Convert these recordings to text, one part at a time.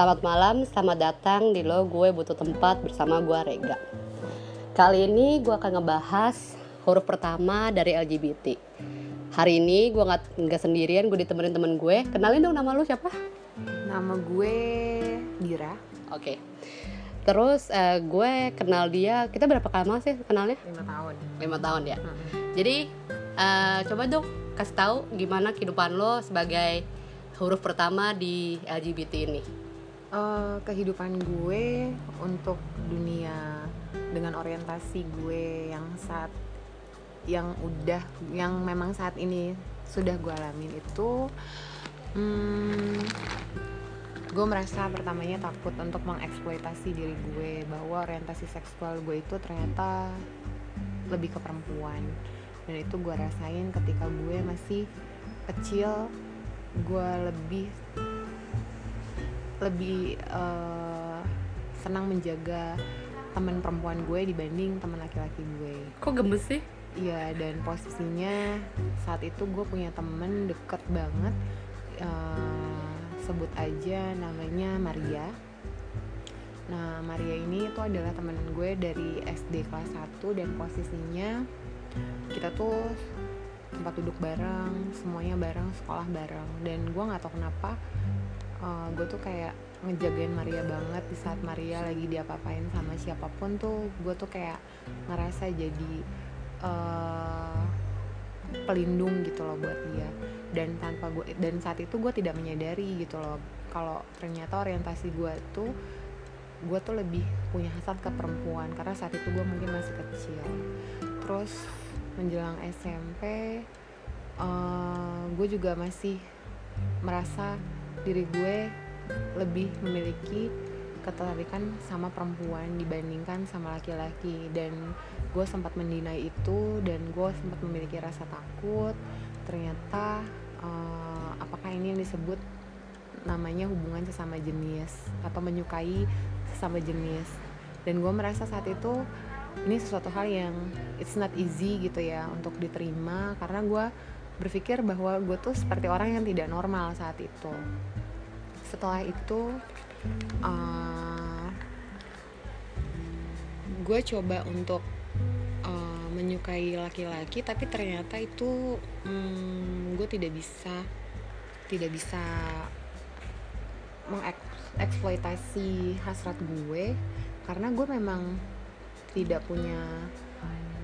Selamat malam, selamat datang di Lo Gue Butuh Tempat bersama gue Rega. Kali ini gue akan ngebahas huruf pertama dari LGBT Hari ini gue gak, nggak sendirian, gue ditemenin temen gue. Kenalin dong nama lu siapa? Nama gue Dira. Oke. Terus uh, gue kenal dia, kita berapa lama sih kenalnya? 5 tahun. 5 tahun ya. Hmm. Jadi uh, coba dong kasih tahu gimana kehidupan lo sebagai huruf pertama di LGBT ini Eh, Kehidupan gue untuk dunia dengan orientasi gue yang saat yang udah yang memang saat ini sudah gue alamin itu hmm, gue merasa pertamanya takut untuk mengeksploitasi diri gue bahwa orientasi seksual gue itu ternyata lebih ke perempuan. Dan itu gue rasain ketika gue masih kecil gue lebih lebih eh, senang menjaga teman perempuan gue dibanding teman laki-laki gue Kok gemes sih? Iya dan posisinya saat itu gue punya temen deket banget eh, sebut aja namanya Maria. Nah Maria ini tuh adalah temen gue dari SD kelas 1 dan posisinya kita tuh tempat duduk bareng, semuanya bareng, sekolah bareng dan gue nggak tahu kenapa eh, gue tuh kayak ngejagain Maria banget di saat Maria lagi diapa-apain sama siapa pun tuh gue tuh kayak ngerasa jadi eh, pelindung gitu loh buat dia. Dan tanpa gue dan saat itu gue tidak menyadari gitu loh kalau ternyata orientasi gue tuh gue tuh lebih punya hasrat ke perempuan karena saat itu gue mungkin masih kecil. Terus menjelang SMP eh, gue juga masih merasa diri gue lebih memiliki ketertarikan sama perempuan dibandingkan sama laki-laki. Dan gue sempat mendinai itu dan gue sempat memiliki rasa takut. Ternyata eh, apakah ini yang disebut namanya hubungan sesama jenis atau menyukai sesama jenis? Dan gue merasa saat itu ini sesuatu hal yang it's not easy gitu ya untuk diterima. Karena gue berpikir bahwa gue tuh seperti orang yang tidak normal saat itu. Setelah itu uh, gue coba untuk uh, menyukai laki-laki tapi ternyata itu hmm, gue tidak bisa tidak bisa mengeksploitasi hasrat gue karena gue memang tidak punya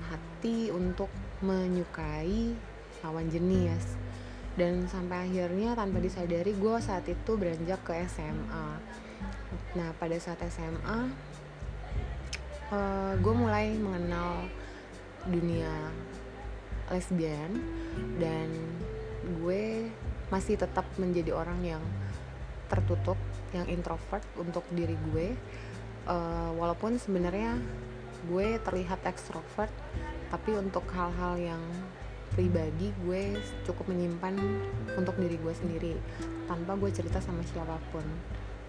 hati untuk menyukai lawan jenis. Dan sampai akhirnya tanpa disadari gue saat itu beranjak ke SMA nah pada saat SMA eh, gue mulai mengenal dunia lesbian dan gue masih tetap menjadi orang yang tertutup yang introvert untuk diri gue. Eh, walaupun sebenarnya gue terlihat ekstrovert tapi untuk hal-hal yang pribadi gue cukup menyimpan untuk diri gue sendiri tanpa gue cerita sama siapa pun.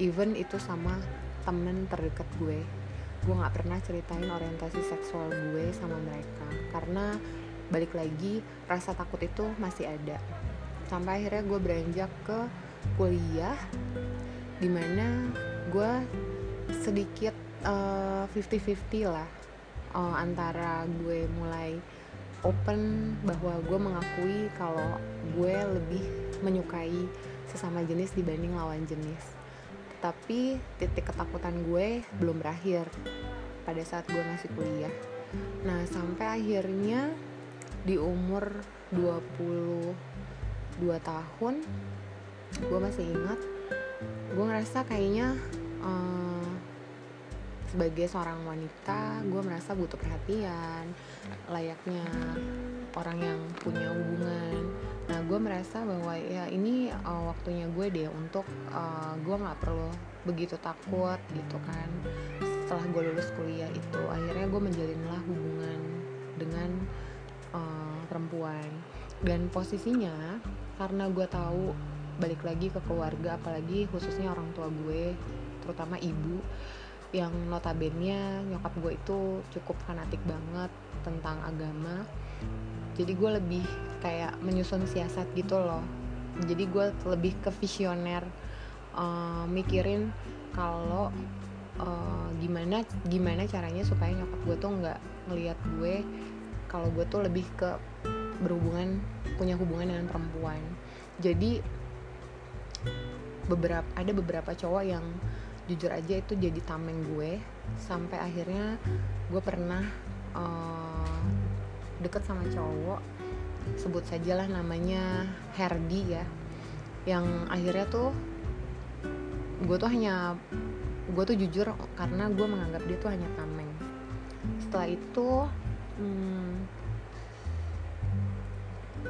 Even itu sama temen terdekat gue. Gue nggak pernah ceritain orientasi seksual gue sama mereka karena balik lagi rasa takut itu masih ada. Sampai akhirnya gue beranjak ke kuliah di mana gue sedikit eh, 50-50 lah eh, antara gue mulai open bahwa gue mengakui kalau gue lebih menyukai sesama jenis dibanding lawan jenis. Tapi titik ketakutan gue belum berakhir pada saat gue masih kuliah. Nah sampai akhirnya di umur 22 tahun gue masih ingat gue ngerasa kayaknya eh, sebagai seorang wanita gue merasa butuh perhatian layaknya orang yang punya hubungan. Nah gue merasa bahwa ya ini uh, waktunya gue deh untuk uh, gue nggak perlu begitu takut gitu kan. Setelah gue lulus kuliah itu akhirnya gue menjalinlah hubungan dengan uh, perempuan. Dan posisinya karena gue tahu balik lagi ke keluarga apalagi khususnya orang tua gue terutama ibu yang notabene nyokap gue itu cukup fanatik banget tentang agama. Jadi gue lebih kayak menyusun siasat gitu loh. Jadi gue lebih ke visioner eh, mikirin kalau uh, gimana gimana caranya supaya nyokap gue tuh nggak ngelihat gue kalau gue tuh lebih ke berhubungan punya hubungan dengan perempuan. Jadi beberapa ada beberapa cowok yang jujur aja itu jadi tameng gue. Sampai akhirnya gue pernah uh, deket sama cowok sebut sajalah namanya Herdi ya yang akhirnya tuh gue tuh hanya gue tuh jujur karena gue menganggap dia tuh hanya tameng. Setelah itu hmm,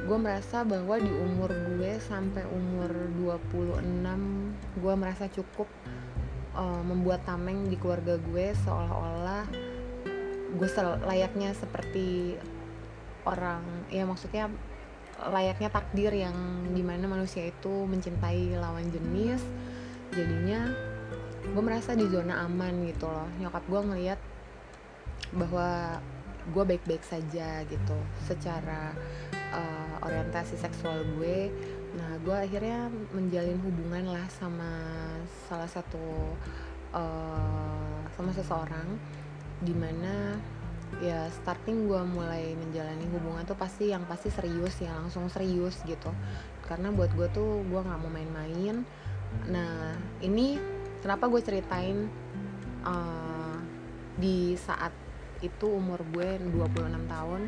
gue merasa bahwa di umur gue sampai umur 26 gue merasa cukup uh, membuat tameng di keluarga gue seolah-olah gue layaknya seperti orang ya maksudnya layaknya takdir yang di mana manusia itu mencintai lawan jenis. Jadinya gue merasa di zona aman gitu loh. Nyokap gue ngeliat bahwa gue baik-baik saja gitu. Secara uh, orientasi seksual gue nah gue akhirnya menjalin hubungan lah sama salah satu uh, sama seseorang di mana ya starting gue mulai menjalani hubungan tuh pasti yang pasti serius ya langsung serius gitu. Karena buat gue tuh gue nggak mau main-main. Nah ini kenapa gue ceritain uh, di saat itu umur gue 26 tahun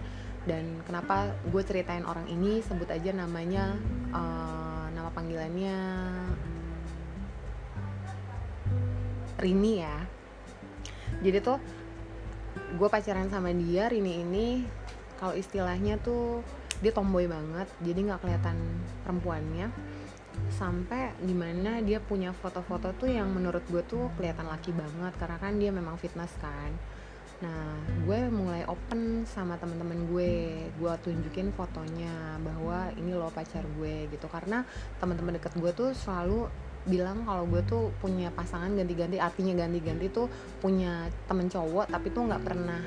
dan kenapa gue ceritain orang ini sebut aja namanya uh, nama panggilannya Rini ya. Jadi tuh gue pacaran sama dia Rini ini kalau istilahnya tuh dia tomboy banget jadi nggak kelihatan perempuannya. Sampai di mana dia punya foto-foto tuh yang menurut gue tuh kelihatan laki banget karena kan dia memang fitness kan nah gue mulai open sama temen-temen gue. Gue tunjukin fotonya bahwa ini loh pacar gue gitu. Karena teman-teman deket gue tuh selalu bilang kalau gue tuh punya pasangan ganti-ganti. Artinya ganti-ganti tuh punya temen cowok tapi tuh nggak pernah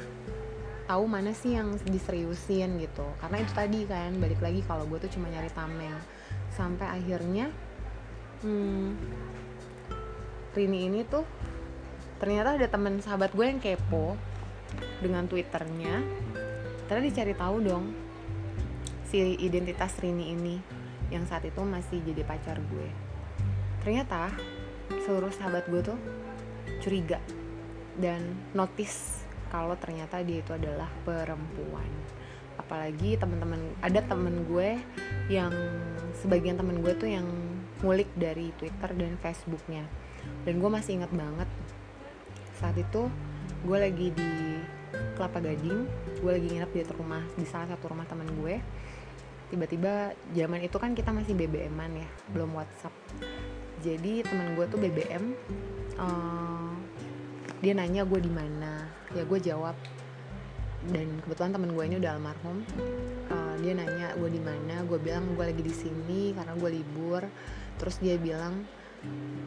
tahu mana sih yang diseriusin gitu. Karena itu tadi kan balik lagi kalau gue tuh cuma nyari tameng sampai akhirnya hmm, Rini ini tuh ternyata ada temen sahabat gue yang kepo dengan twitternya ternyata dicari tahu dong si identitas Rini ini yang saat itu masih jadi pacar gue. Ternyata seluruh sahabat gue tuh curiga dan notice kalau ternyata dia itu adalah perempuan. Apalagi teman-teman ada temen gue yang sebagian temen gue tuh yang ngulik dari Twitter dan Facebooknya. Dan gue masih ingat banget saat itu gue lagi di Kelapa Gading gue lagi nginep di rumah di salah satu rumah temen gue. Tiba-tiba zaman itu kan kita masih BBM-an ya belum WhatsApp. Jadi teman gue tuh BBM uh, eh, dia nanya gue di mana. Ya gue jawab. Dan kebetulan temen gue ini udah almarhum. Uh, dia nanya gue di mana gue bilang gue lagi di sini karena gue libur. Terus dia bilang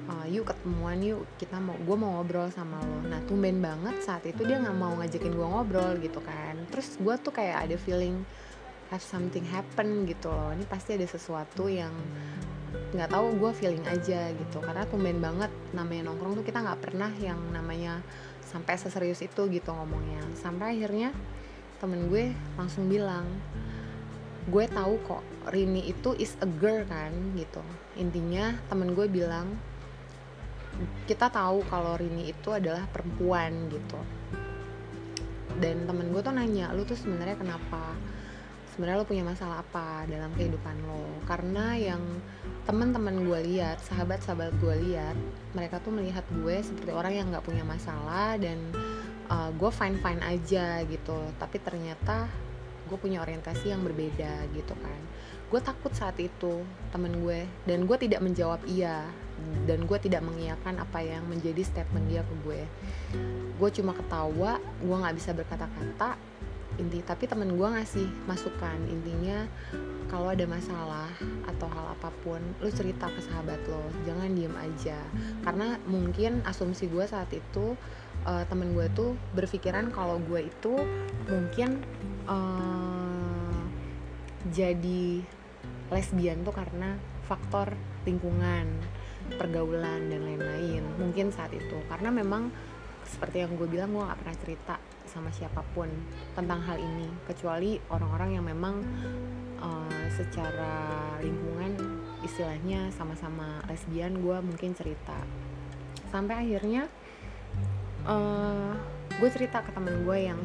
uh, yuk ketemuan yuk kita mau gue mau ngobrol sama lo. Nah tumben banget saat itu dia nggak mau ngajakin gue ngobrol gitu kan. Terus gue tuh kayak ada feeling have something happen gitu loh. Ini pasti ada sesuatu yang nggak tahu gue feeling aja gitu. Karena tumben banget namanya nongkrong tuh kita nggak pernah yang namanya sampai seserius itu gitu ngomongnya. Sampai akhirnya temen gue langsung bilang gue tahu kok Rini itu is a girl kan gitu. Intinya temen gue bilang kita tahu kalau Rini itu adalah perempuan gitu. Dan temen gue tuh nanya lu tuh sebenarnya kenapa? Sebenarnya lo punya masalah apa dalam kehidupan lo? Karena yang teman-teman gue lihat sahabat-sahabat gue lihat mereka tuh melihat gue seperti orang yang nggak punya masalah dan uh, gue fine fine aja gitu. Tapi ternyata gue punya orientasi yang berbeda gitu kan. Gue takut saat itu temen gue dan gue tidak menjawab iya dan gue tidak mengiyakan apa yang menjadi statement dia ke gue. Gue cuma ketawa gue nggak bisa berkata-kata inti tapi temen gue ngasih masukan. Intinya kalau ada masalah atau hal apa pun lu cerita ke sahabat lo jangan diem aja. Karena mungkin asumsi gue saat itu uh, temen gue tuh berpikiran kalau gue itu mungkin uh, jadi lesbian tuh karena faktor lingkungan pergaulan dan lain-lain. Mungkin saat itu. Karena memang seperti yang gue bilang gue gak pernah cerita sama siapa pun tentang hal ini. Kecuali orang-orang yang memang uh, secara lingkungan istilahnya sama-sama lesbian gue mungkin cerita. Sampai akhirnya uh, gue cerita ke temen gue yang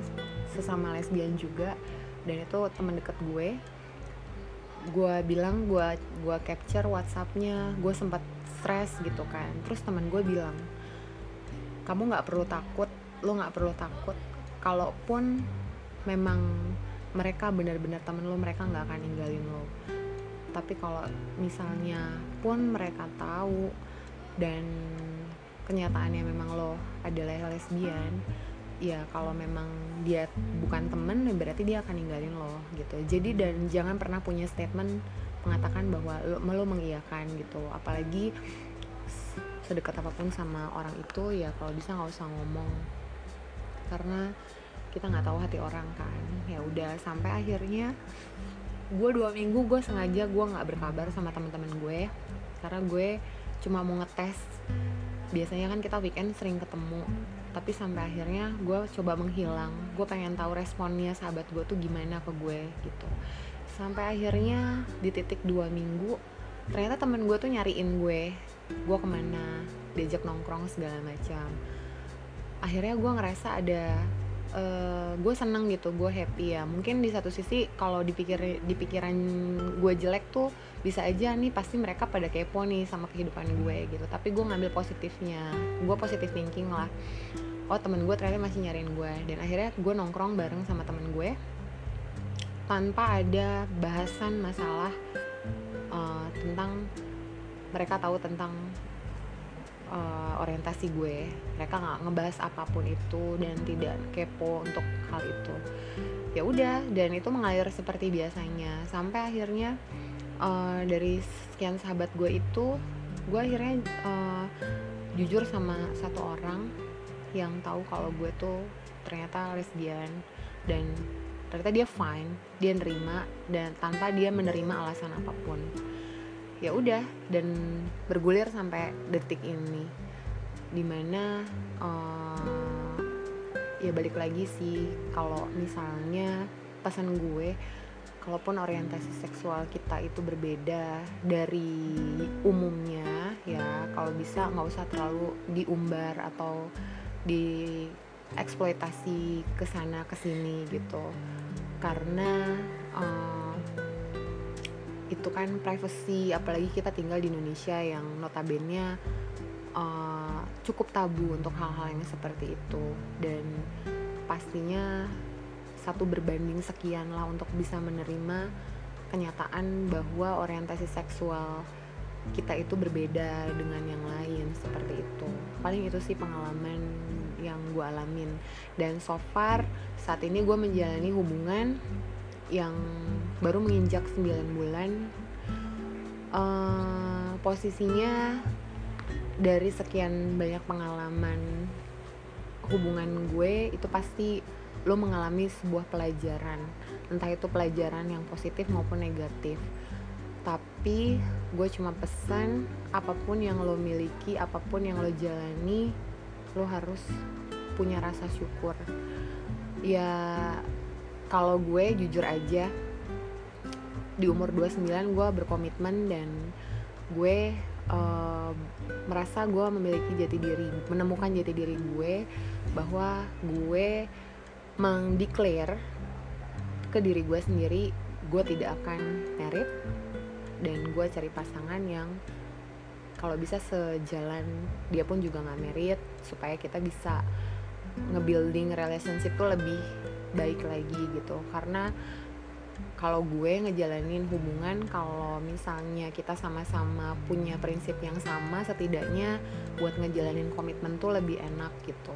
sesama lesbian juga. Dan itu temen deket gue. Gue bilang gue gue capture WhatsAppnya. Gue sempat stres gitu kan. Terus temen gue bilang kamu nggak perlu takut. Lo nggak perlu takut. Kalaupun memang mereka benar-benar temen lo mereka nggak akan ninggalin lo. Tapi kalau misalnya pun mereka tahu dan kenyataannya memang lo adalah lesbian ya kalau memang dia bukan temen ya berarti dia akan ninggalin lo gitu. Jadi dan jangan pernah punya statement mengatakan bahwa lo, lo mengiyakan gitu. Apalagi sedekat apa pun sama orang itu ya kalau bisa nggak usah ngomong. Karena kita nggak tahu hati orang kan. Ya udah sampai akhirnya gue dua minggu gue sengaja gue nggak berkabar sama teman-teman gue. Karena gue cuma mau ngetes. Biasanya kan kita weekend sering ketemu tapi sampai akhirnya gue coba menghilang. Gue pengen tahu responnya sahabat gue tuh gimana ke gue gitu. Sampai akhirnya di titik dua minggu ternyata temen gue tuh nyariin gue. Gue ke mana diajak nongkrong segala macam. Akhirnya gue ngerasa ada uh, eh, gue seneng gitu gue happy ya. Mungkin di satu sisi kalau dipikir di pikiran gue jelek tuh bisa aja nih pasti mereka pada kepo nih sama kehidupan gue gitu. Tapi gue ngambil positifnya. Gue positif thinking lah. Oh temen gue ternyata masih nyariin gue. Dan akhirnya gue nongkrong bareng sama temen gue tanpa ada bahasan masalah uh, tentang mereka tahu tentang uh, orientasi gue. Mereka nggak ngebahas apa pun itu dan tidak kepo untuk hal itu. Ya udah dan itu mengalir seperti biasanya. Sampai akhirnya uh, dari sekian sahabat gue itu gue akhirnya uh, jujur sama satu orang yang tahu kalau gue tuh ternyata lesbian dan ternyata dia fine dia nerima dan tanpa dia menerima alasan apa pun. Ya udah dan bergulir sampai detik ini di mana uh, ya balik lagi sih kalau misalnya pesan gue kalaupun orientasi seksual kita itu berbeda dari umumnya ya kalau bisa nggak usah terlalu diumbar atau di eksploitasi ke sana ke sini gitu. Karena uh, itu kan privacy apalagi kita tinggal di Indonesia yang notabene uh, cukup tabu untuk hal-hal yang seperti itu. Dan pastinya satu berbanding sekian lah untuk bisa menerima kenyataan bahwa orientasi seksual kita itu berbeda dengan yang lain seperti itu. Paling itu sih pengalaman yang gue alamin. Dan so far saat ini gue menjalani hubungan yang baru menginjak 9 bulan. Uh, posisinya dari sekian banyak pengalaman hubungan gue itu pasti lo mengalami sebuah pelajaran entah itu pelajaran yang positif maupun negatif. Tapi gue cuma pesan apa pun yang lo miliki apa pun yang lo jalani lo harus punya rasa syukur. Ya kalau gue jujur aja di umur 29 gue berkomitmen dan gue uh, merasa gue memiliki jati diri menemukan jati diri gue bahwa gue mengdeklar ke diri gue sendiri gue tidak akan merit dan gue cari pasangan yang kalau bisa sejalan dia pun juga nggak merit supaya kita bisa nge-building relationship tuh lebih baik lagi gitu. Karena kalau gue ngejalanin hubungan kalau misalnya kita sama-sama punya prinsip yang sama setidaknya buat ngejalanin komitmen tuh lebih enak gitu.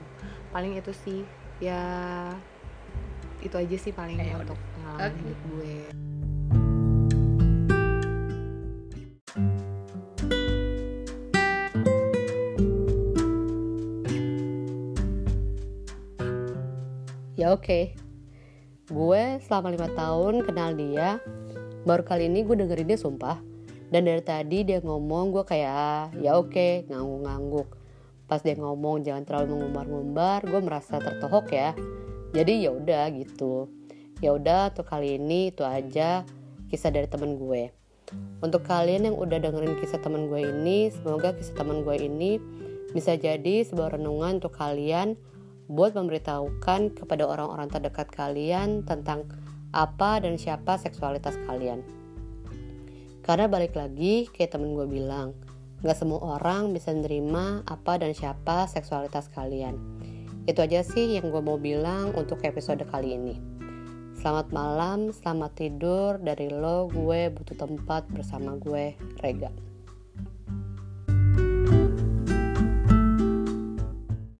Paling itu sih ya itu aja sih paling eh, untuk pengalaman okay. hidup gue. Ya oke. Okay gue selama lima tahun kenal dia baru kali ini gue dengerin dia sumpah. Dan dari tadi dia ngomong gue kayak ya oke ngangguk-ngangguk pas dia ngomong jangan terlalu mengumbar-ngumbar gue merasa tertohok ya. Jadi ya udah gitu. Ya udah untuk kali ini itu aja kisah dari temen gue. Untuk kalian yang udah dengerin kisah temen gue ini semoga kisah temen gue ini bisa jadi sebuah renungan untuk kalian buat memberitahukan kepada orang-orang terdekat kalian tentang apa dan siapa seksualitas kalian. Karena balik lagi, kayak temen gue bilang, gak semua orang bisa nerima apa dan siapa seksualitas kalian. Itu aja sih yang gue mau bilang untuk episode kali ini. Selamat malam, selamat tidur dari lo, gue butuh tempat bersama gue, Rega.